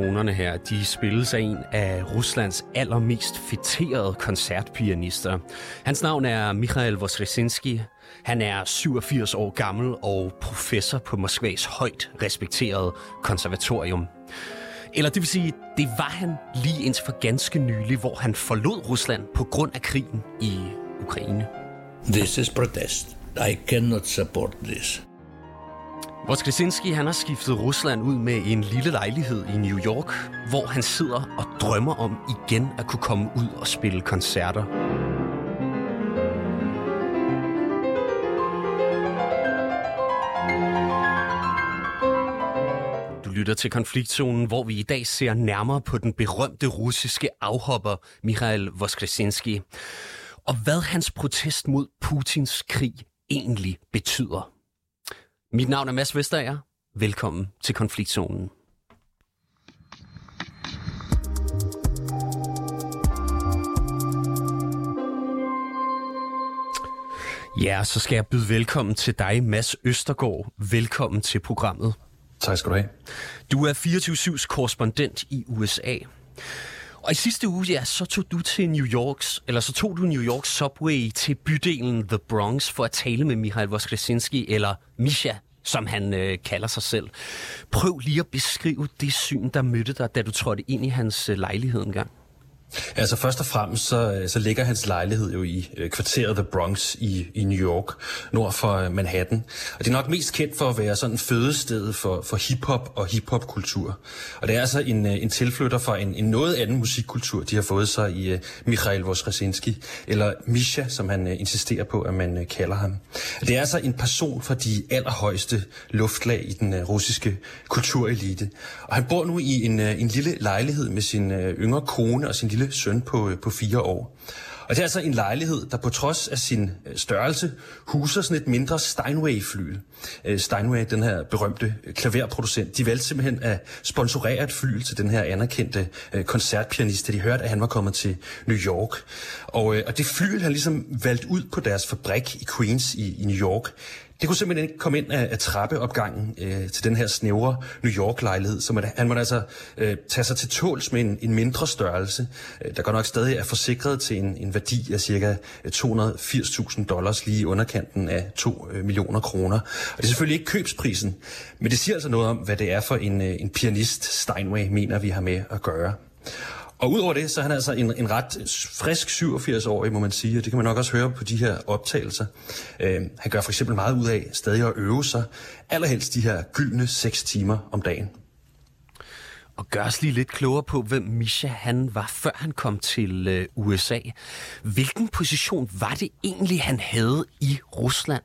tonerne her, de spilles af en af Ruslands allermest fitterede koncertpianister. Hans navn er Mikhail Vosresinski. Han er 87 år gammel og professor på Moskvas højt respekterede konservatorium. Eller det vil sige, det var han lige indtil for ganske nylig, hvor han forlod Rusland på grund af krigen i Ukraine. This is protest. I cannot support this. Voskresinski han har skiftet Rusland ud med en lille lejlighed i New York, hvor han sidder og drømmer om igen at kunne komme ud og spille koncerter. Du lytter til konfliktzonen, hvor vi i dag ser nærmere på den berømte russiske afhopper Mikhail Voskresinski, og hvad hans protest mod Putins krig egentlig betyder. Mit navn er Mads Vestager. Velkommen til konfliktzonen. Ja, så skal jeg byde velkommen til dig, Mads Østergaard. Velkommen til programmet. Tak skal du have. Du er 24-7's korrespondent i USA. Og i sidste uge, ja, så tog du til New Yorks, eller så tog du New Yorks Subway til bydelen The Bronx for at tale med Mihail Voskresinski, eller Misha, som han øh, kalder sig selv. Prøv lige at beskrive det syn, der mødte dig, da du trådte ind i hans øh, lejlighed engang. Altså først og fremmest så, øh, så ligger hans lejlighed jo i øh, kvarteret The Bronx i, i New York, nord for øh, Manhattan. Og det er nok mest kendt for at være sådan fødested for, for hiphop og hiphopkultur. Og det er altså en, øh, en tilflytter fra en, en noget anden musikkultur, de har fået sig i øh, Mikhail Vosresinski, eller Misha, som han øh, insisterer på, at man øh, kalder ham. Det er altså en person fra de allerhøjeste luftlag i den øh, russiske kulturelite. Og han bor nu i en, øh, en lille lejlighed med sin øh, yngre kone og sin lille lille søn på, øh, på fire år. Og det er altså en lejlighed, der på trods af sin øh, størrelse huser sådan et mindre Steinway-fly. Øh, Steinway, den her berømte klaverproducent, de valgte simpelthen at sponsorere et fly til den her anerkendte koncertpianist, da de hørte, at han var kommet til New York. Og, og det fly, han ligesom valgt ud på deres fabrik i Queens i, i New York, det kunne simpelthen ikke komme ind af, af trappeopgangen øh, til den her snævre New York-lejlighed, så han måtte altså øh, tage sig til tåls med en, en mindre størrelse, øh, der godt nok stadig er forsikret til en, en værdi af ca. 280.000 øh, dollars, lige i underkanten af 2 øh, millioner kroner. Og det er selvfølgelig ikke købsprisen, men det siger altså noget om, hvad det er for en, øh, en pianist, Steinway mener, vi har med at gøre. Og udover det, så er han altså en, en ret frisk 87-årig, må man sige, og det kan man nok også høre på de her optagelser. Øh, han gør for eksempel meget ud af stadig at øve sig, allerhelst de her gyldne 6 timer om dagen. Og gør os lige lidt klogere på, hvem Misha han var, før han kom til øh, USA. Hvilken position var det egentlig, han havde i Rusland?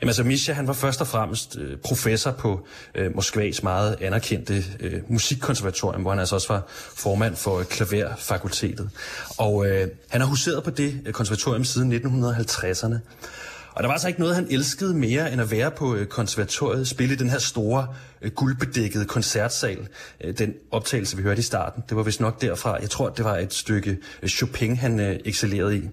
Jamen altså, Misha, han var først og fremmest øh, professor på øh, Moskvas meget anerkendte øh, musikkonservatorium, hvor han altså også var formand for øh, klaverfakultetet. Og øh, han har huseret på det øh, konservatorium siden 1950'erne. Og der var altså ikke noget, han elskede mere, end at være på øh, konservatoriet, spille i den her store, øh, guldbedækkede koncertsal. Øh, den optagelse, vi hørte i starten, det var vist nok derfra. Jeg tror, det var et stykke øh, Chopin, han øh, excellerede i.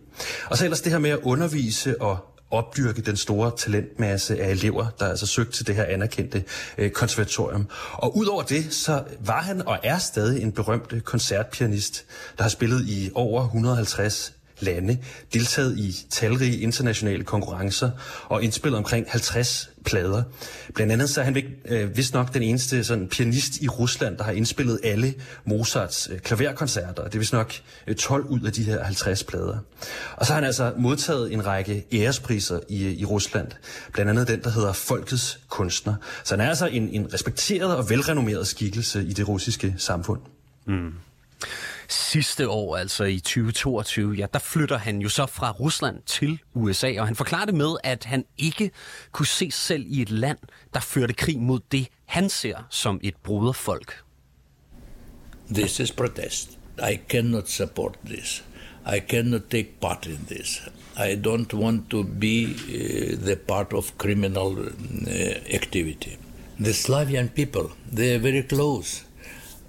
Og så ellers det her med at undervise og opdyrke den store talentmasse af elever, der altså søgte til det her anerkendte øh, konservatorium. Og udover det, så var han og er stadig en berømt koncertpianist, der har spillet i over 150 lande, deltaget i talrige internationale konkurrencer og indspillet omkring 50 plader. Blandt andet så er han øh, vist nok den eneste sådan, pianist i Rusland, der har indspillet alle Mozarts øh, klaverkoncerter. Det er vist nok øh, 12 ud af de her 50 plader. Og så har han altså modtaget en række ærespriser i, øh, i Rusland. Blandt andet den, der hedder Folkets Kunstner. Så han er altså en, en respekteret og velrenommeret skikkelse i det russiske samfund. Mm. Sidste år, altså i 2022, ja, der flytter han jo så fra Rusland til USA, og han forklarer det med, at han ikke kunne se sig selv i et land, der førte krig mod det, han ser som et broderfolk. This is protest. I cannot support this. I cannot take part in this. I don't want to be uh, the part of criminal uh, activity. The Slavian people, they are very close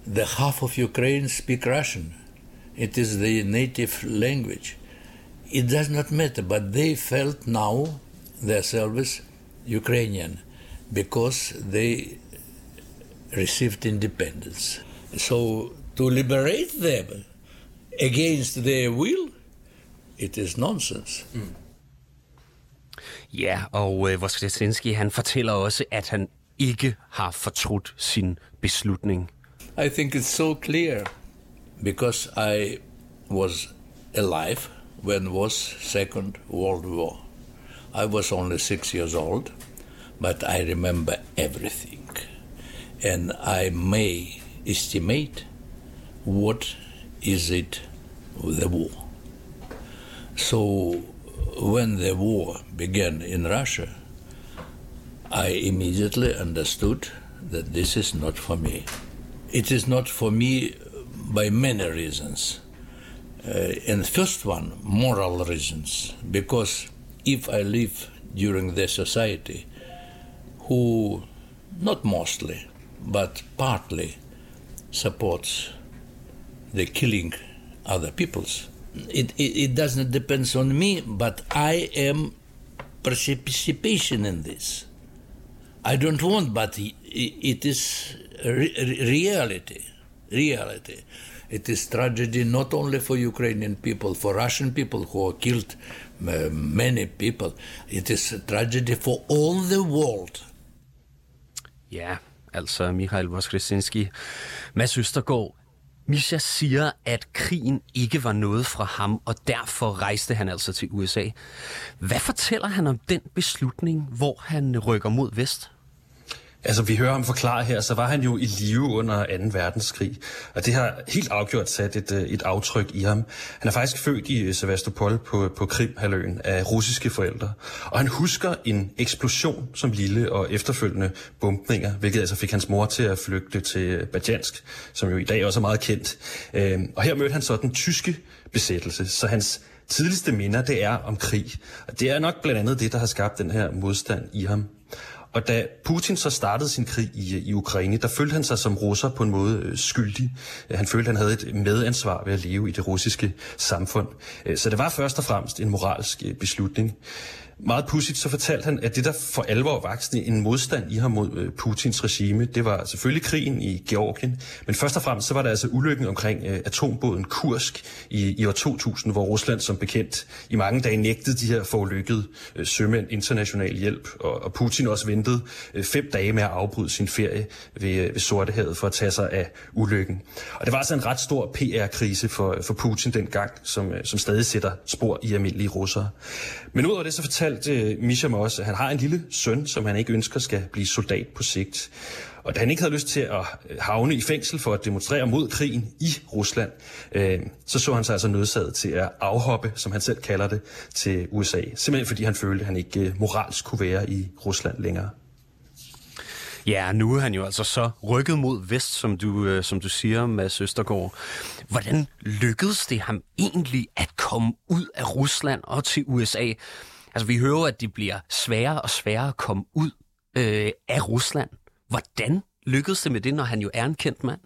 the half of Ukraine speak Russian. It is the native language. It does not matter, but they felt now themselves Ukrainian because they received independence. So to liberate them against their will, it is nonsense. Mm. Ja, og øh, Voskresinski, han fortæller også, at han ikke har fortrudt sin beslutning. I think it's so clear because I was alive when was Second World War. I was only six years old, but I remember everything, and I may estimate what is it the war. So when the war began in Russia, I immediately understood that this is not for me. It is not for me by many reasons. Uh, and first one, moral reasons, because if I live during the society who not mostly but partly supports the killing other peoples. It, it, it doesn't depend on me, but I am participation in this. I don't want, but it is re- reality. Reality. It is tragedy not only for Ukrainian people, for Russian people who are killed, uh, many people. It is a tragedy for all the world. Yeah, altså Michael Voskresinski. Mads Østergaard, Misha siger, at krigen ikke var noget fra ham, og derfor rejste han altså til USA. Hvad fortæller han om den beslutning, hvor han rykker mod vest? Altså, vi hører ham forklare her, så var han jo i live under 2. verdenskrig, og det har helt afgjort sat et, øh, et aftryk i ham. Han er faktisk født i øh, Sevastopol på, på Krimhaløen af russiske forældre, og han husker en eksplosion som lille og efterfølgende bumpninger, hvilket altså fik hans mor til at flygte til øh, Badjansk, som jo i dag også er meget kendt. Øhm, og her mødte han så den tyske besættelse, så hans tidligste minder, det er om krig. Og det er nok blandt andet det, der har skabt den her modstand i ham. Og da Putin så startede sin krig i, øh, i Ukraine, der følte han sig som russer på en måde øh, skyldig. Øh, han følte, han havde et medansvar ved at leve i det russiske samfund. Så det var først og fremmest en moralsk beslutning meget pudsigt, så fortalte han, at det, der for alvor vokste en modstand i ham mod øh, Putins regime, det var selvfølgelig krigen i Georgien, men først og fremmest så var der altså ulykken omkring øh, atombåden Kursk i, i år 2000, hvor Rusland som bekendt i mange dage nægtede de her forulykkede øh, sømænd international hjælp, og, og Putin også ventede øh, fem dage med at afbryde sin ferie ved, øh, ved Sortehavet for at tage sig af ulykken. Og det var altså en ret stor PR-krise for, for Putin dengang, som, som stadig sætter spor i almindelige russere. Men udover det så fortalte fortalte uh, Misha mig også, at han har en lille søn, som han ikke ønsker skal blive soldat på sigt. Og da han ikke havde lyst til at øh, havne i fængsel for at demonstrere mod krigen i Rusland, øh, så så han sig altså nødsaget til at afhoppe, som han selv kalder det, til USA. Simpelthen fordi han følte, at han ikke øh, moralsk kunne være i Rusland længere. Ja, nu er han jo altså så rykket mod vest, som du, øh, som du siger, Mads Østergaard. Hvordan lykkedes det ham egentlig at komme ud af Rusland og til USA? Altså, vi hører, at det bliver sværere og sværere at komme ud øh, af Rusland. Hvordan lykkedes det med det, når han jo er en kendt mand?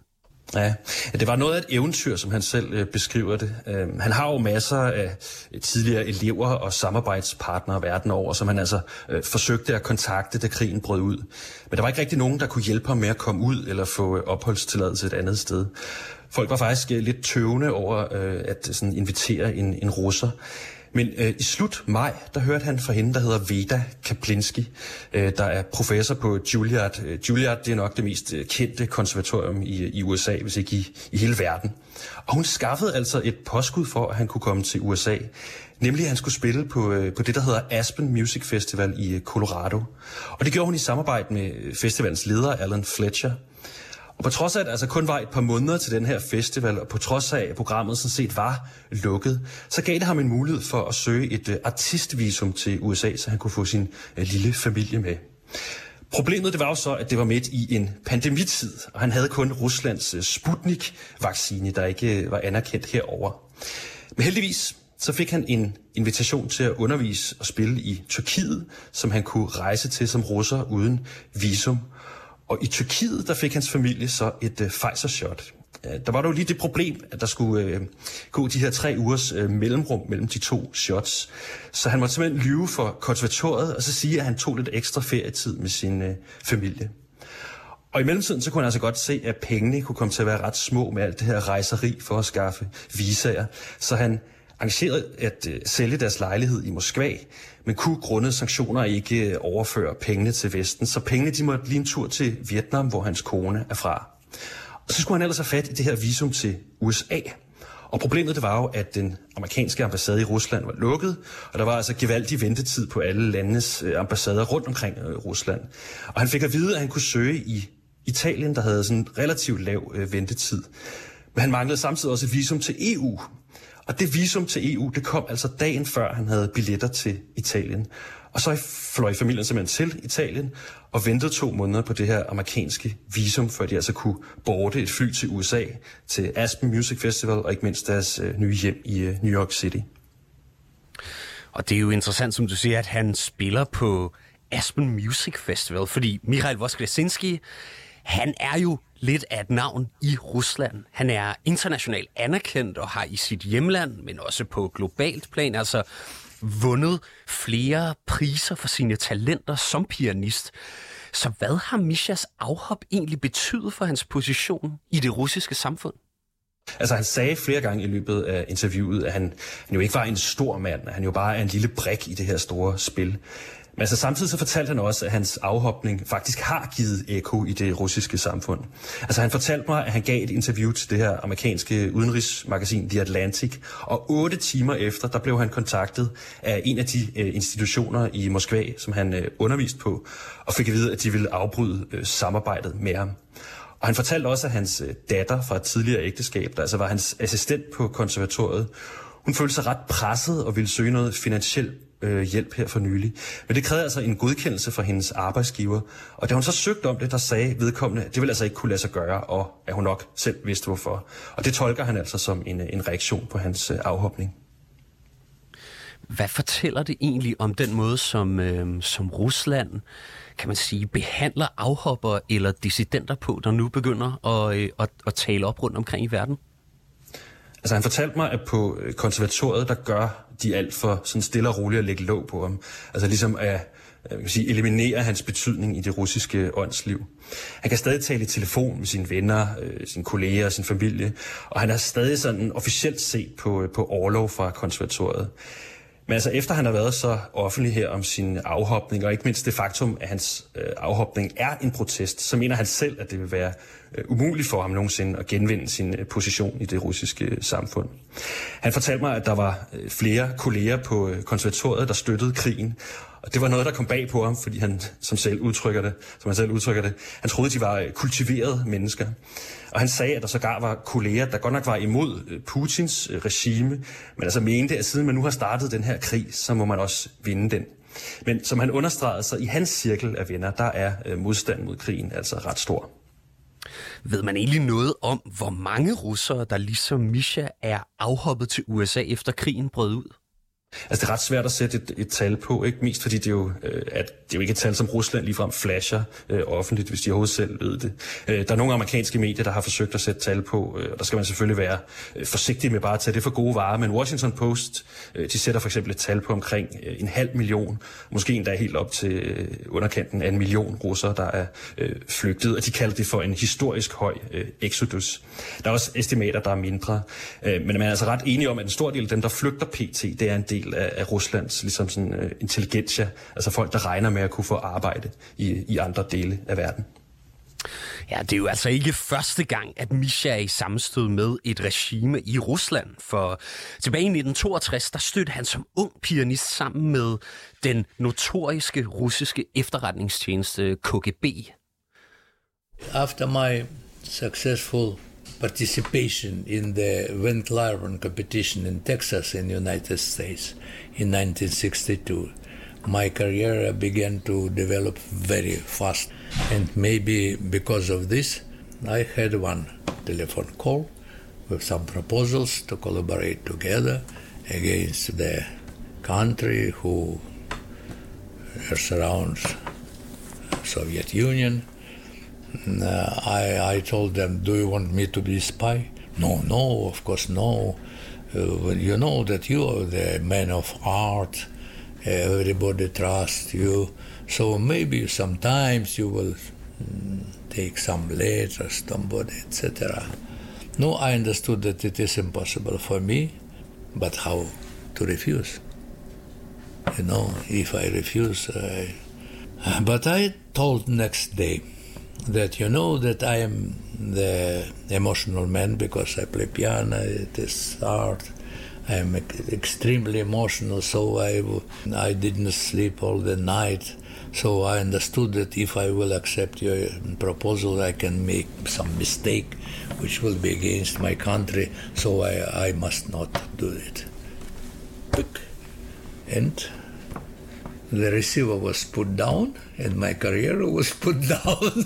Ja, det var noget af et eventyr, som han selv øh, beskriver det. Øh, han har jo masser af øh, tidligere elever og samarbejdspartnere verden over, som han altså øh, forsøgte at kontakte, da krigen brød ud. Men der var ikke rigtig nogen, der kunne hjælpe ham med at komme ud eller få øh, opholdstilladelse et andet sted. Folk var faktisk øh, lidt tøvende over øh, at sådan, invitere en, en russer. Men øh, i slut maj, der hørte han fra hende, der hedder Veda Kaplinski, øh, der er professor på Juilliard. Øh, Juilliard, det er nok det mest øh, kendte konservatorium i, i USA, hvis ikke i, i hele verden. Og hun skaffede altså et påskud for, at han kunne komme til USA. Nemlig, at han skulle spille på, øh, på det, der hedder Aspen Music Festival i øh, Colorado. Og det gjorde hun i samarbejde med festivalens leder, Alan Fletcher. Og på trods af, at altså kun var et par måneder til den her festival, og på trods af, at programmet sådan set var lukket, så gav det ham en mulighed for at søge et øh, artistvisum til USA, så han kunne få sin øh, lille familie med. Problemet det var jo så, at det var midt i en pandemitid, og han havde kun Ruslands øh, Sputnik-vaccine, der ikke var anerkendt herover. Men heldigvis så fik han en invitation til at undervise og spille i Tyrkiet, som han kunne rejse til som russer uden visum. Og i Tyrkiet, der fik hans familie så et øh, Pfizer-shot. Der var dog lige det problem, at der skulle øh, gå de her tre ugers øh, mellemrum mellem de to shots. Så han måtte simpelthen lyve for konservatoriet, og så sige, at han tog lidt ekstra ferietid med sin øh, familie. Og i mellemtiden så kunne han altså godt se, at pengene kunne komme til at være ret små med alt det her rejseri for at skaffe visager. Så han arrangerede at øh, sælge deres lejlighed i Moskva, men kunne grundet sanktioner ikke øh, overføre pengene til Vesten. Så pengene de måtte lige en tur til Vietnam, hvor hans kone er fra. Og så skulle han ellers have fat i det her visum til USA. Og problemet det var jo, at den amerikanske ambassade i Rusland var lukket, og der var altså gevaldig ventetid på alle landenes øh, ambassader rundt omkring øh, Rusland. Og han fik at vide, at han kunne søge i Italien, der havde sådan relativt lav ventetid. Men han manglede samtidig også et visum til EU. Og det visum til EU, det kom altså dagen før han havde billetter til Italien. Og så fløj familien simpelthen til Italien og ventede to måneder på det her amerikanske visum, før de altså kunne borte et fly til USA, til Aspen Music Festival og ikke mindst deres øh, nye hjem i øh, New York City. Og det er jo interessant, som du siger, at han spiller på Aspen Music Festival, fordi Mikhail Voskresinski, han er jo lidt af et navn i Rusland. Han er internationalt anerkendt og har i sit hjemland, men også på globalt plan, altså vundet flere priser for sine talenter som pianist. Så hvad har Mishas afhop egentlig betydet for hans position i det russiske samfund? Altså han sagde flere gange i løbet af interviewet, at han, han jo ikke var en stor mand, at han jo bare er en lille brik i det her store spil. Men altså, samtidig så fortalte han også, at hans afhopning faktisk har givet eko i det russiske samfund. Altså han fortalte mig, at han gav et interview til det her amerikanske udenrigsmagasin The Atlantic, og otte timer efter, der blev han kontaktet af en af de øh, institutioner i Moskva, som han øh, underviste på, og fik at vide, at de ville afbryde øh, samarbejdet med ham. Og han fortalte også, at hans øh, datter fra et tidligere ægteskab, der altså var hans assistent på konservatoriet, hun følte sig ret presset og ville søge noget finansielt øh, hjælp her for nylig. Men det krævede altså en godkendelse fra hendes arbejdsgiver. Og da hun så søgte om det, der sagde vedkommende, at det ville altså ikke kunne lade sig gøre, og at hun nok selv vidste hvorfor. Og det tolker han altså som en, en reaktion på hans øh, afhopning. Hvad fortæller det egentlig om den måde, som, øh, som Rusland kan man sige, behandler afhopper eller dissidenter på, der nu begynder at, øh, at, at tale op rundt omkring i verden? Altså han fortalte mig, at på øh, konservatoriet, der gør de alt for sådan stille og roligt at lægge låg på ham. Altså ligesom at jeg kan sige, eliminere hans betydning i det russiske åndsliv. Han kan stadig tale i telefon med sine venner, øh, sine kolleger og sin familie, og han er stadig sådan officielt set på, øh, på overlov fra konservatoriet. Men altså efter han har været så offentlig her om sin afhopning, og ikke mindst det faktum, at hans øh, afhopning er en protest, så mener han selv, at det vil være øh, umuligt for ham nogensinde at genvinde sin øh, position i det russiske øh, samfund. Han fortalte mig, at der var øh, flere kolleger på øh, konservatoriet, der støttede krigen, og det var noget, der kom bag på ham, fordi han, som selv udtrykker det, som han selv udtrykker det, han troede, de var øh, kultiverede mennesker. Og han sagde, at der sågar var kolleger, der godt nok var imod øh, Putins øh, regime, men altså mente, at siden man nu har startet den her krig, så må man også vinde den. Men som han understregede, så i hans cirkel af venner, der er øh, modstand mod krigen altså ret stor. Ved man egentlig noget om, hvor mange russere, der ligesom Misha er afhoppet til USA efter krigen brød ud? Altså det er ret svært at sætte et, et tal på, ikke mest fordi det er jo, øh, at det er jo ikke et tal, som Rusland ligefrem flasher øh, offentligt, hvis de overhovedet selv ved det. Øh, der er nogle amerikanske medier, der har forsøgt at sætte tal på, øh, og der skal man selvfølgelig være øh, forsigtig med bare at tage det for gode varer, men Washington Post, øh, de sætter for eksempel et tal på omkring øh, en halv million, måske endda helt op til øh, underkanten af en million russere, der er øh, flygtet, og de kalder det for en historisk høj øh, exodus. Der er også estimater, der er mindre, øh, men man er altså ret enige om, at en stor del af dem, der flygter pt., det er en del del af, af Ruslands ligesom sådan, uh, intelligentia, altså folk, der regner med at kunne få arbejde i, i andre dele af verden. Ja, det er jo altså ikke første gang, at Misha er i sammenstød med et regime i Rusland. For tilbage i 1962, der stødte han som ung pianist sammen med den notoriske russiske efterretningstjeneste KGB. After my successful participation in the wind Lyron competition in Texas in the United States in 1962. My career began to develop very fast, and maybe because of this, I had one telephone call with some proposals to collaborate together against the country who surrounds Soviet Union uh, I, I told them, Do you want me to be spy? No, no, of course, no. Uh, you know that you are the man of art, everybody trusts you, so maybe sometimes you will mm, take some letters, somebody, etc. No, I understood that it is impossible for me, but how to refuse? You know, if I refuse, I... But I told next day that you know that I am the emotional man because I play piano. It is art. I am extremely emotional, so I I didn't sleep all the night. So I understood that if I will accept your proposal, I can make some mistake, which will be against my country. So I, I must not do it. And the receiver was put down, and my career was put down.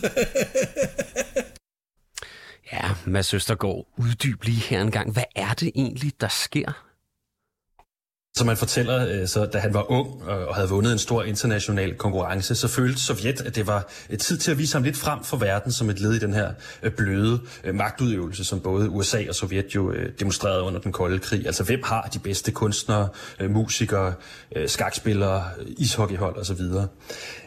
ja, Mads Østergaard, uddyb lige her en gang. Hvad er det egentlig, der sker som man fortæller, øh, så da han var ung øh, og havde vundet en stor international konkurrence, så følte Sovjet, at det var øh, tid til at vise ham lidt frem for verden som et led i den her bløde magtudøvelse, som både USA og Sovjet jo demonstrerede under den kolde krig. Altså hvem har de bedste kunstnere, musikere, skakspillere, ishockeyhold osv.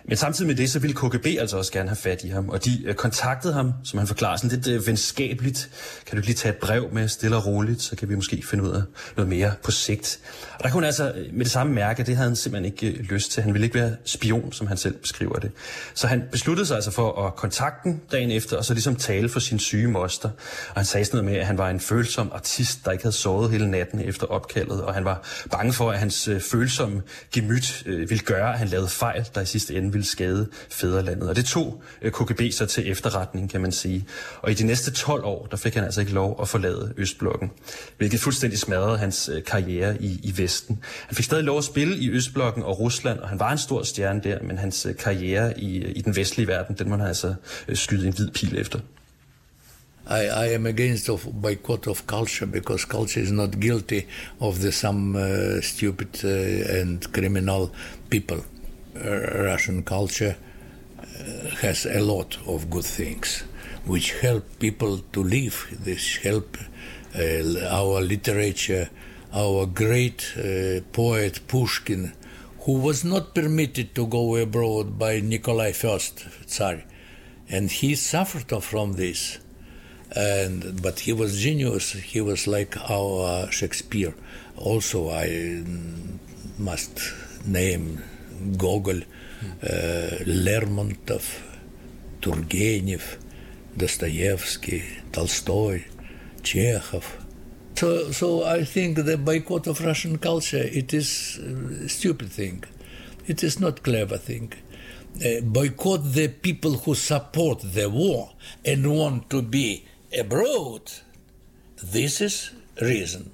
Men samtidig med det, så ville KGB altså også gerne have fat i ham, og de kontaktede ham, som han forklarer sådan lidt venskabeligt. Kan du lige tage et brev med, stille og roligt, så kan vi måske finde ud af noget mere på sigt. Og der kunne han altså øh, med det samme mærke, at det havde han simpelthen ikke øh, lyst til. Han ville ikke være spion, som han selv beskriver det. Så han besluttede sig altså for at kontakte den dagen efter, og så ligesom tale for sin syge moster. Og han sagde sådan noget med, at han var en følsom artist, der ikke havde sovet hele natten efter opkaldet, og han var bange for, at hans øh, følsomme gemyt ville gøre, at han lavede fejl, der i sidste ende ville skade fædrelandet. Og det tog KGB så til efterretning, kan man sige. Og i de næste 12 år, der fik han altså ikke lov at forlade Østblokken, hvilket fuldstændig smadrede hans karriere i, i Vesten. Han fik stadig lov at spille i Østblokken og Rusland, og han var en stor stjerne der, men hans øh, karriere i, øh, i den vestlige verden, den må han altså øh, skyde en hvid pil efter. I, I am against of boycott of culture because culture is not guilty of the some uh, stupid uh, and criminal people. Uh, Russian culture uh, has a lot of good things which help people to live. This help uh, our literature our great uh, poet Pushkin, who was not permitted to go abroad by Nikolai I, Tsar, and he suffered from this. And but he was genius. He was like our Shakespeare. Also, I must name Gogol, uh, Lermontov, Turgenev, Dostoevsky, Tolstoy, Chekhov. So, so I think the boycott of Russian culture it is a stupid thing. It is not clever thing. Uh, boycott the people who support the war and want to be abroad. This is reason.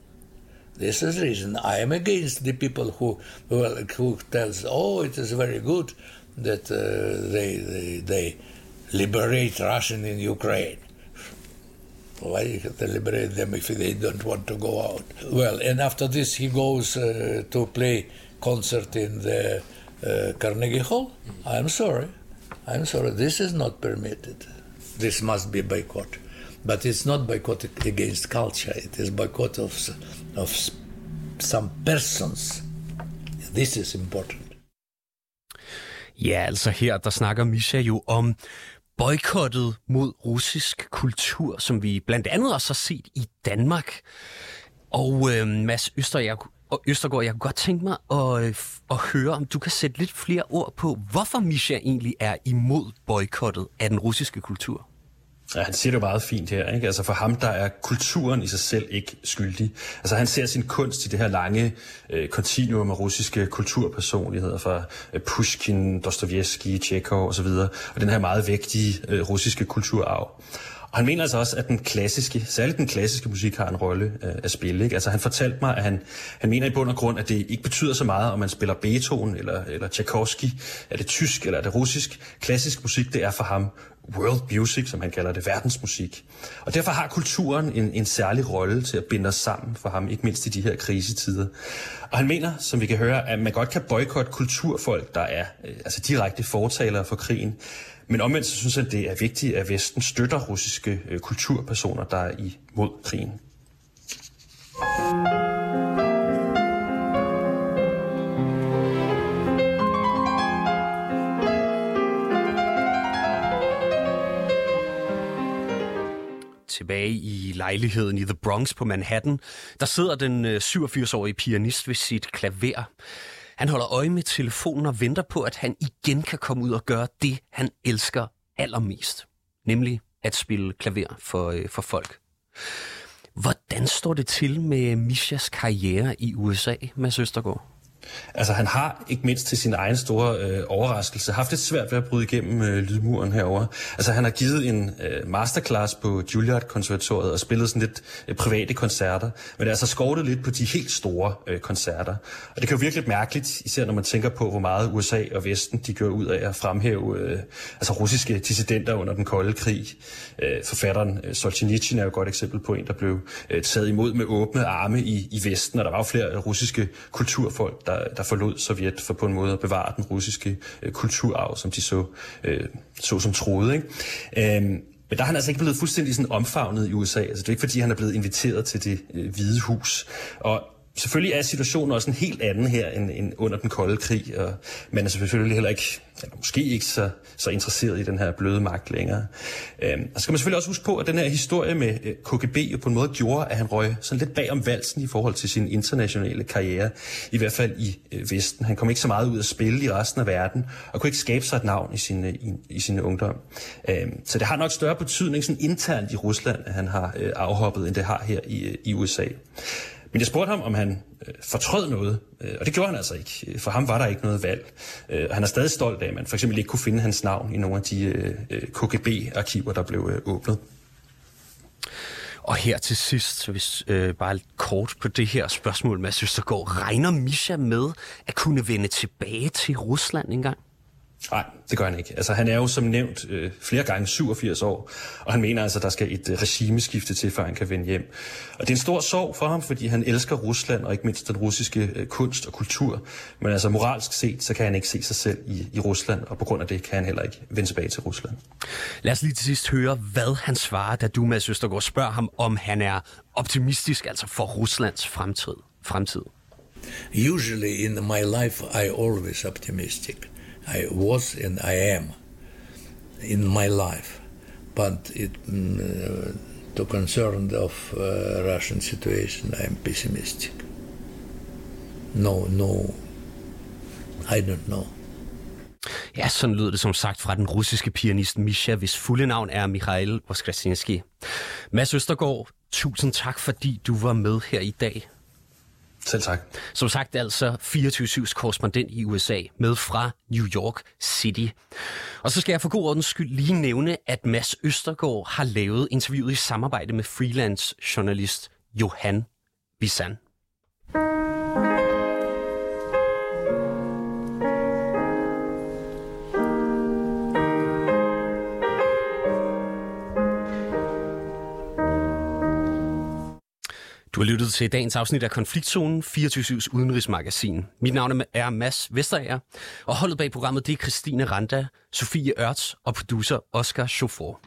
This is reason. I am against the people who well, who tells, oh, it is very good that uh, they, they they liberate Russian in Ukraine. Why you to liberate them if they don't want to go out? Well, and after this, he goes uh, to play concert in the uh, Carnegie Hall. I'm sorry. I'm sorry. This is not permitted. This must be boycott. But it's not boycott against culture. It is boycott of, of some persons. This is important. Ja, altså her, der snakker Misha jo om boykottet mod russisk kultur, som vi blandt andet også har set i Danmark. Og øh, Mads Øster, jeg, og Østergaard, jeg kunne godt tænke mig at, øh, at høre, om du kan sætte lidt flere ord på, hvorfor Misha egentlig er imod boykottet af den russiske kultur. Ja, han siger det jo meget fint her. Ikke? Altså for ham, der er kulturen i sig selv ikke skyldig. Altså han ser sin kunst i det her lange øh, kontinuum af russiske kulturpersonligheder fra øh, Pushkin, Dostojevski, Tjekov osv. Og den her meget vægtige øh, russiske kulturarv. Og han mener altså også, at den klassiske, særligt den klassiske musik har en rolle øh, at spille. Ikke? Altså han fortalte mig, at han, han mener i bund og grund, at det ikke betyder så meget, om man spiller Beethoven eller, eller Tchaikovsky, er det tysk eller er det russisk. Klassisk musik, det er for ham world music, som han kalder det, verdensmusik. Og derfor har kulturen en, en særlig rolle til at binde os sammen for ham, ikke mindst i de her krisetider. Og han mener, som vi kan høre, at man godt kan boykotte kulturfolk, der er øh, altså direkte fortalere for krigen. Men omvendt så synes han, det er vigtigt, at Vesten støtter russiske øh, kulturpersoner, der er imod krigen. Tilbage i lejligheden i The Bronx på Manhattan. Der sidder den øh, 87-årige pianist ved sit klaver. Han holder øje med telefonen og venter på, at han igen kan komme ud og gøre det, han elsker allermest. Nemlig at spille klaver for, øh, for folk. Hvordan står det til med Mishas karriere i USA, Mads Østergaard? Altså han har ikke mindst til sin egen store øh, overraskelse haft lidt svært ved at bryde igennem øh, lydmuren herover. Altså han har givet en øh, masterclass på Juilliard-konservatoriet og spillet sådan lidt øh, private koncerter, men det er altså skortet lidt på de helt store øh, koncerter. Og det kan jo virkelig mærkeligt, især når man tænker på, hvor meget USA og Vesten de gør ud af at fremhæve øh, altså russiske dissidenter under den kolde krig. Øh, forfatteren øh, Solzhenitsyn er jo et godt eksempel på en, der blev øh, taget imod med åbne arme i, i Vesten, og der var jo flere øh, russiske kulturfolk, der, der forlod Sovjet for på en måde at bevare den russiske øh, kulturarv, som de så, øh, så som troede. Ikke? Øhm, men der er han altså ikke blevet fuldstændig sådan omfavnet i USA. Altså, det er ikke fordi, han er blevet inviteret til det øh, hvide hus. Og selvfølgelig er situationen også en helt anden her end, end under den kolde krig, og man er selvfølgelig heller ikke, eller måske ikke så, så interesseret i den her bløde magt længere. Øhm, og så skal man selvfølgelig også huske på, at den her historie med øh, KGB jo på en måde gjorde, at han røg sådan lidt bag om valsen i forhold til sin internationale karriere, i hvert fald i øh, Vesten. Han kom ikke så meget ud at spille i resten af verden, og kunne ikke skabe sig et navn i sin, øh, i, i sin ungdom. Øhm, så det har nok større betydning sådan internt i Rusland, at han har øh, afhoppet, end det har her i, øh, i USA. Men jeg spurgte ham, om han øh, fortrød noget, øh, og det gjorde han altså ikke. Øh, for ham var der ikke noget valg. Øh, han er stadig stolt af, at man for eksempel ikke kunne finde hans navn i nogle af de øh, øh KGB-arkiver, der blev øh, åbnet. Og her til sidst, hvis øh, bare lidt kort på det her spørgsmål, Mads Østergaard, regner Misha med at kunne vende tilbage til Rusland engang? Nej, det gør han ikke. Altså, han er jo som nævnt øh, flere gange 87 år, og han mener altså, at der skal et øh, regimeskifte til, før han kan vende hjem. Og det er en stor sorg for ham, fordi han elsker Rusland, og ikke mindst den russiske øh, kunst og kultur. Men altså moralsk set, så kan han ikke se sig selv i, i Rusland, og på grund af det kan han heller ikke vende tilbage til Rusland. Lad os lige til sidst høre, hvad han svarer, da du, Mads Østergaard, spørger ham, om han er optimistisk altså for Ruslands fremtid. fremtid. Usually in my life, I always optimistic. I was and I am in my life. But it, mm, uh, to concern of uh, Russian situation, I am pessimistic. No, no, I don't know. Ja, sådan lyder det som sagt fra den russiske pianist Misha, hvis fulde navn er Mikhail Voskresinski. Mads Østergaard, tusind tak, fordi du var med her i dag. Selv tak. Som sagt altså 24-7's korrespondent i USA med fra New York City. Og så skal jeg for god ordens skyld lige nævne, at Mads Østergaard har lavet interviewet i samarbejde med freelance journalist Johan Bisan. Du har lyttet til dagens afsnit af Konfliktzonen, 24-7's udenrigsmagasin. Mit navn er Mads Vesterager, og holdet bag programmet det er Christine Randa, Sofie Ørts og producer Oscar Chauffeur.